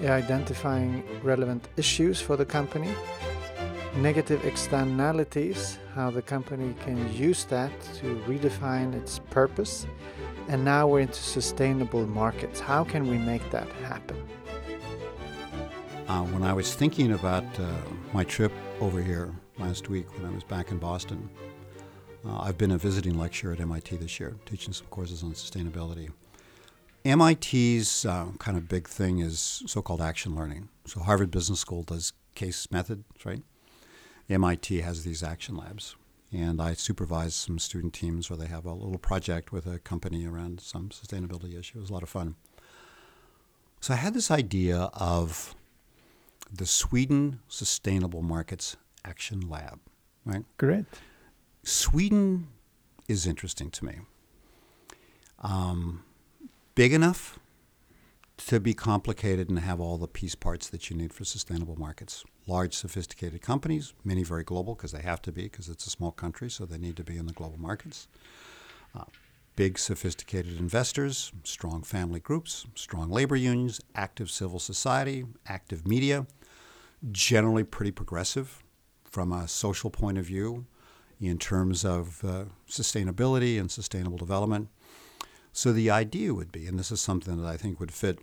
identifying relevant issues for the company, negative externalities, how the company can use that to redefine its purpose, and now we're into sustainable markets. How can we make that happen? Uh, when I was thinking about uh, my trip over here last week when I was back in Boston. Uh, I've been a visiting lecturer at MIT this year, teaching some courses on sustainability. MIT's uh, kind of big thing is so called action learning. So, Harvard Business School does case methods, right? MIT has these action labs. And I supervise some student teams where they have a little project with a company around some sustainability issue. It was a lot of fun. So, I had this idea of the Sweden Sustainable Markets Action Lab, right? Great. Sweden is interesting to me. Um, big enough to be complicated and have all the piece parts that you need for sustainable markets. Large, sophisticated companies, many very global because they have to be because it's a small country, so they need to be in the global markets. Uh, big, sophisticated investors, strong family groups, strong labor unions, active civil society, active media, generally pretty progressive from a social point of view in terms of uh, sustainability and sustainable development. So the idea would be, and this is something that I think would fit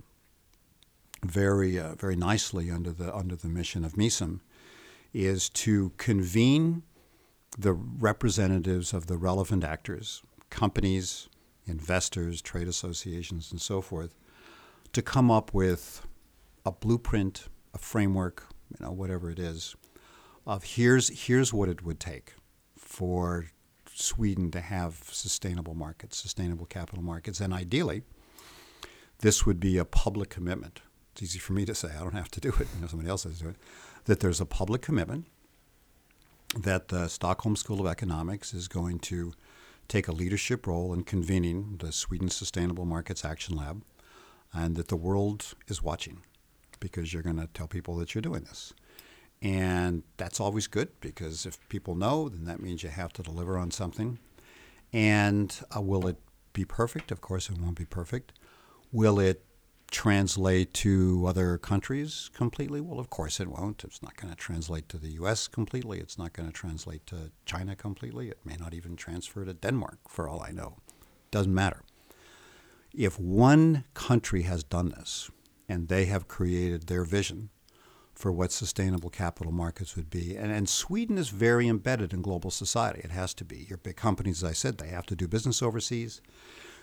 very, uh, very nicely under the under the mission of MISUM, is to convene the representatives of the relevant actors, companies, investors, trade associations, and so forth, to come up with a blueprint, a framework, you know, whatever it is, of here's here's what it would take for Sweden to have sustainable markets, sustainable capital markets, and ideally, this would be a public commitment. It's easy for me to say; I don't have to do it. You know, somebody else has to do it. That there's a public commitment that the Stockholm School of Economics is going to take a leadership role in convening the Sweden Sustainable Markets Action Lab, and that the world is watching because you're going to tell people that you're doing this. And that's always good because if people know, then that means you have to deliver on something. And uh, will it be perfect? Of course, it won't be perfect. Will it translate to other countries completely? Well, of course it won't. It's not going to translate to the US completely. It's not going to translate to China completely. It may not even transfer to Denmark, for all I know. Doesn't matter. If one country has done this and they have created their vision for what sustainable capital markets would be. And, and Sweden is very embedded in global society. It has to be. Your big companies, as I said, they have to do business overseas.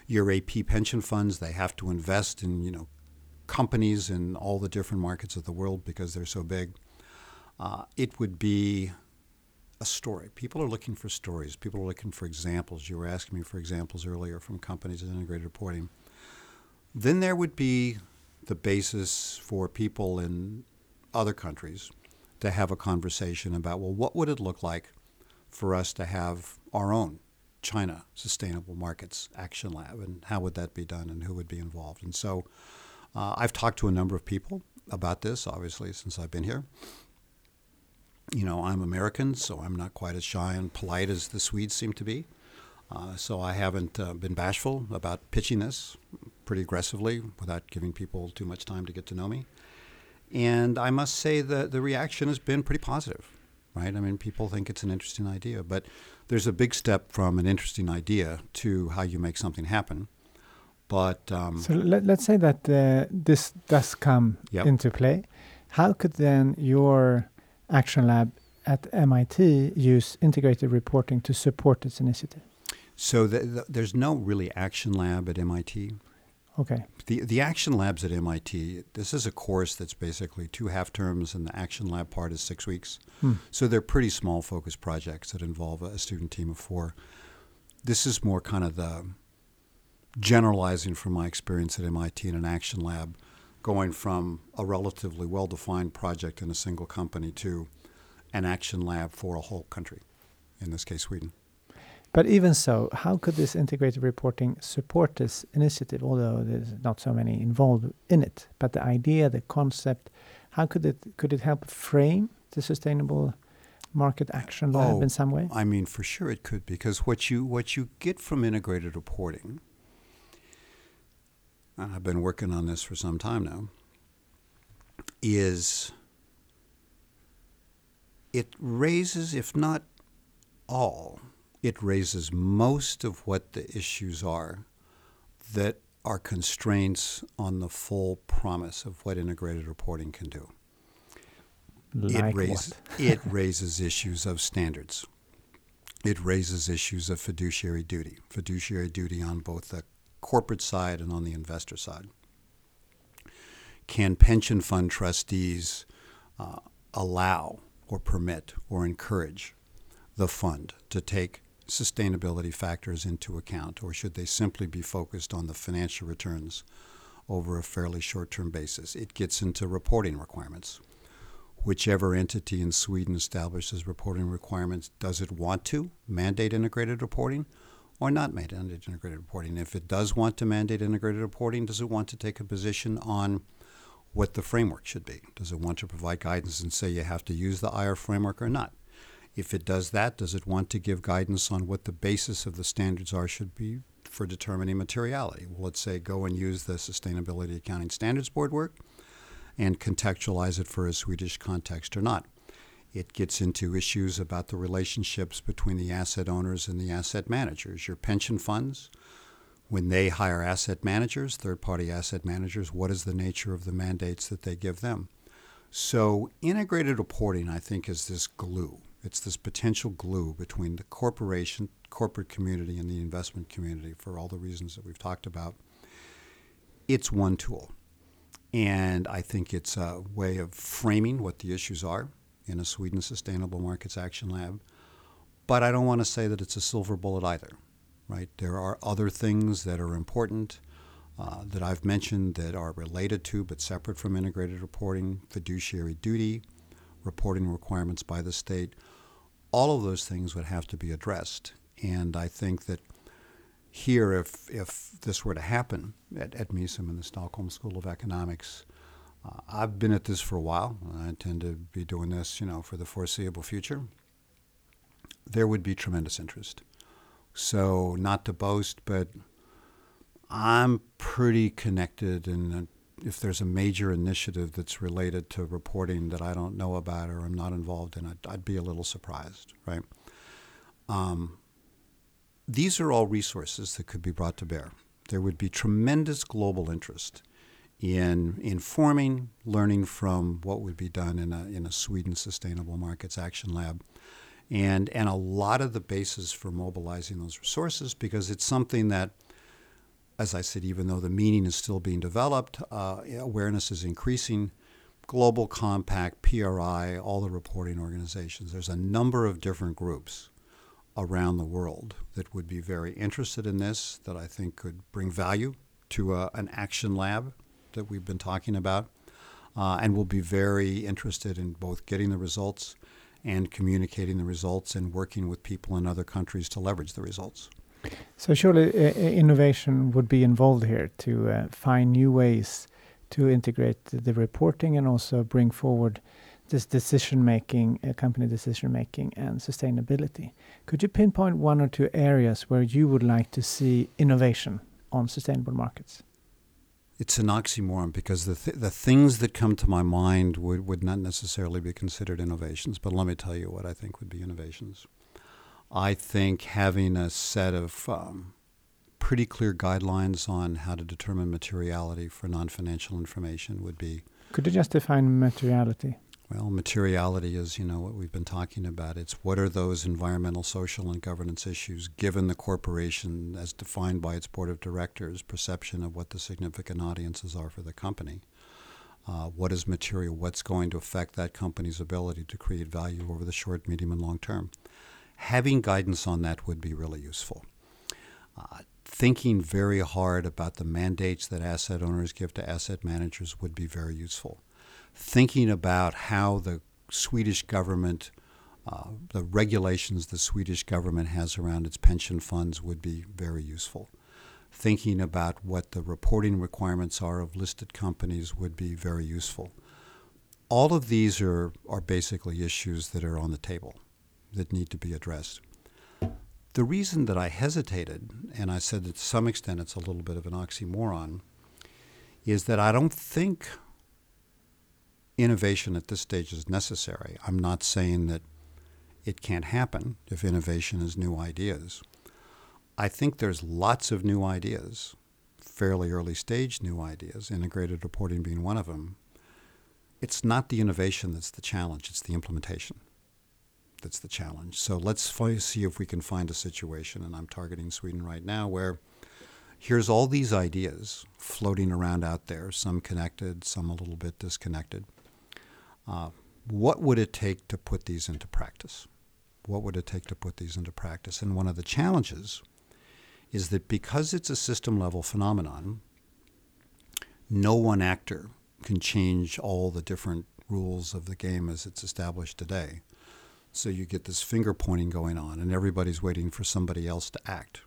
Your AP pension funds, they have to invest in, you know, companies in all the different markets of the world because they're so big. Uh, it would be a story. People are looking for stories. People are looking for examples. You were asking me for examples earlier from companies in integrated reporting. Then there would be the basis for people in other countries to have a conversation about well, what would it look like for us to have our own China Sustainable Markets Action Lab, and how would that be done, and who would be involved? And so, uh, I've talked to a number of people about this, obviously, since I've been here. You know, I'm American, so I'm not quite as shy and polite as the Swedes seem to be. Uh, so I haven't uh, been bashful about pitching this pretty aggressively without giving people too much time to get to know me. And I must say that the reaction has been pretty positive, right? I mean, people think it's an interesting idea, but there's a big step from an interesting idea to how you make something happen. But um, so let, us say that uh, this does come yep. into play. How could then your action lab at MIT use integrated reporting to support this initiative? So the, the, there's no really action lab at MIT. Okay. The the action labs at MIT. This is a course that's basically two half terms, and the action lab part is six weeks. Hmm. So they're pretty small focused projects that involve a student team of four. This is more kind of the generalizing from my experience at MIT in an action lab, going from a relatively well defined project in a single company to an action lab for a whole country, in this case Sweden. But even so, how could this integrated reporting support this initiative, although there's not so many involved in it? But the idea, the concept, how could it could it help frame the sustainable market action lab oh, in some way? I mean, for sure it could, because what you what you get from integrated reporting, and I've been working on this for some time now, is it raises, if not all, it raises most of what the issues are that are constraints on the full promise of what integrated reporting can do. Like it, raise, it raises issues of standards. It raises issues of fiduciary duty, fiduciary duty on both the corporate side and on the investor side. Can pension fund trustees uh, allow or permit or encourage the fund to take sustainability factors into account, or should they simply be focused on the financial returns over a fairly short term basis? It gets into reporting requirements. Whichever entity in Sweden establishes reporting requirements, does it want to mandate integrated reporting, or not mandate integrated reporting? If it does want to mandate integrated reporting, does it want to take a position on what the framework should be? Does it want to provide guidance and say you have to use the IR framework or not? If it does that, does it want to give guidance on what the basis of the standards are should be for determining materiality? Will it say go and use the Sustainability Accounting Standards Board work and contextualize it for a Swedish context or not? It gets into issues about the relationships between the asset owners and the asset managers. Your pension funds, when they hire asset managers, third party asset managers, what is the nature of the mandates that they give them? So, integrated reporting, I think, is this glue. It's this potential glue between the corporation, corporate community, and the investment community for all the reasons that we've talked about. It's one tool. And I think it's a way of framing what the issues are in a Sweden Sustainable Markets Action Lab. But I don't want to say that it's a silver bullet either, right? There are other things that are important uh, that I've mentioned that are related to but separate from integrated reporting, fiduciary duty, reporting requirements by the state. All of those things would have to be addressed. And I think that here, if, if this were to happen at, at MISUM in the Stockholm School of Economics, uh, I've been at this for a while. I intend to be doing this, you know, for the foreseeable future. There would be tremendous interest. So, not to boast, but I'm pretty connected, and if there's a major initiative that's related to reporting that I don't know about or I'm not involved in, I'd, I'd be a little surprised, right? Um, these are all resources that could be brought to bear. There would be tremendous global interest in informing, learning from what would be done in a, in a Sweden Sustainable Markets Action Lab. And, and a lot of the basis for mobilizing those resources because it's something that – as I said, even though the meaning is still being developed, uh, awareness is increasing. Global Compact, PRI, all the reporting organizations, there's a number of different groups around the world that would be very interested in this, that I think could bring value to uh, an action lab that we've been talking about, uh, and will be very interested in both getting the results and communicating the results and working with people in other countries to leverage the results. So surely uh, innovation would be involved here to uh, find new ways to integrate the reporting and also bring forward this decision making, uh, company decision making, and sustainability. Could you pinpoint one or two areas where you would like to see innovation on sustainable markets? It's an oxymoron because the th- the things that come to my mind would, would not necessarily be considered innovations. But let me tell you what I think would be innovations. I think having a set of um, pretty clear guidelines on how to determine materiality for non financial information would be. Could you just define materiality? Well, materiality is, you know, what we've been talking about. It's what are those environmental, social, and governance issues given the corporation, as defined by its board of directors, perception of what the significant audiences are for the company. Uh, what is material? What's going to affect that company's ability to create value over the short, medium, and long term? Having guidance on that would be really useful. Uh, thinking very hard about the mandates that asset owners give to asset managers would be very useful. Thinking about how the Swedish government, uh, the regulations the Swedish government has around its pension funds would be very useful. Thinking about what the reporting requirements are of listed companies would be very useful. All of these are, are basically issues that are on the table that need to be addressed. The reason that I hesitated, and I said that to some extent it's a little bit of an oxymoron, is that I don't think innovation at this stage is necessary. I'm not saying that it can't happen if innovation is new ideas. I think there's lots of new ideas, fairly early stage new ideas, integrated reporting being one of them. It's not the innovation that's the challenge, it's the implementation that's the challenge. So let's f- see if we can find a situation, and I'm targeting Sweden right now, where here's all these ideas floating around out there, some connected, some a little bit disconnected. Uh, what would it take to put these into practice? What would it take to put these into practice? And one of the challenges is that because it's a system level phenomenon, no one actor can change all the different rules of the game as it's established today. So you get this finger pointing going on, and everybody's waiting for somebody else to act.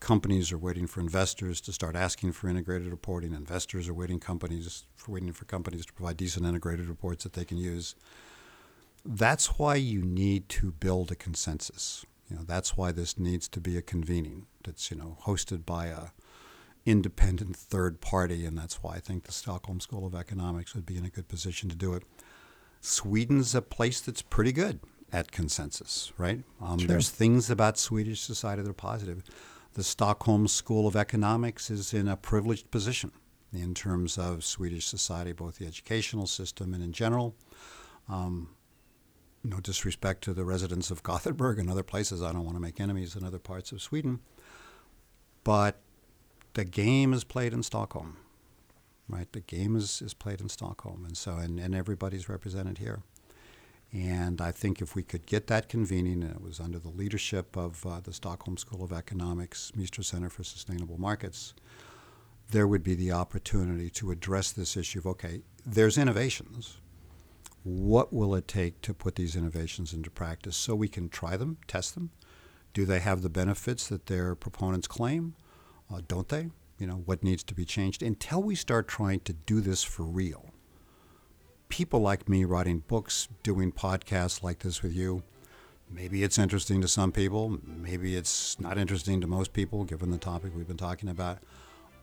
companies are waiting for investors to start asking for integrated reporting. Investors are waiting companies for waiting for companies to provide decent integrated reports that they can use. That's why you need to build a consensus. You know, that's why this needs to be a convening that's you know hosted by a independent third party, and that's why I think the Stockholm School of Economics would be in a good position to do it. Sweden's a place that's pretty good at consensus, right? Um, sure. There's things about Swedish society that are positive. The Stockholm School of Economics is in a privileged position in terms of Swedish society, both the educational system and in general. Um, no disrespect to the residents of Gothenburg and other places. I don't want to make enemies in other parts of Sweden. But the game is played in Stockholm, right? The game is, is played in Stockholm. And so, and, and everybody's represented here. And I think if we could get that convening, and it was under the leadership of uh, the Stockholm School of Economics, Mistra Center for Sustainable Markets, there would be the opportunity to address this issue of okay, there's innovations, what will it take to put these innovations into practice so we can try them, test them? Do they have the benefits that their proponents claim? Uh, don't they? You know, what needs to be changed? Until we start trying to do this for real, people like me writing books, doing podcasts like this with you, maybe it's interesting to some people, maybe it's not interesting to most people given the topic we've been talking about.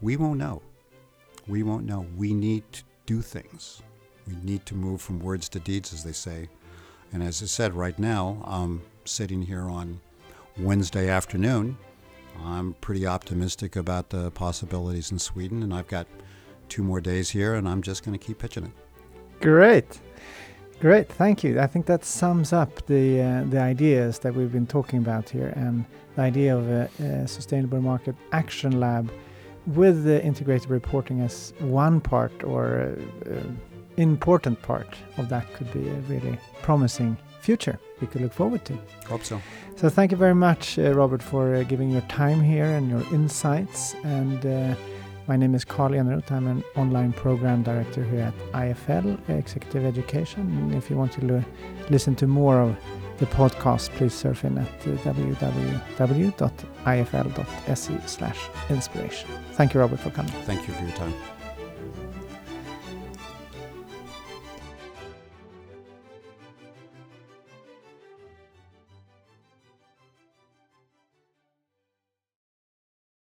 We won't know. We won't know. We need to do things. We need to move from words to deeds, as they say. And as I said, right now, I'm sitting here on Wednesday afternoon. I'm pretty optimistic about the possibilities in Sweden, and I've got two more days here, and I'm just going to keep pitching it. Great. Great, thank you. I think that sums up the uh, the ideas that we've been talking about here, and the idea of a, a sustainable market action lab with the integrated reporting as one part or uh, uh, important part of that could be a really promising future we could look forward to. Hope so. So thank you very much, uh, Robert, for uh, giving your time here and your insights. And uh, my name is Carl Eneroth. I'm an online program director here at IFL Executive Education. And if you want to l- listen to more of the podcast, please surf in at uh, www.ifl.se/inspiration. Thank you, Robert, for coming. Thank you for your time.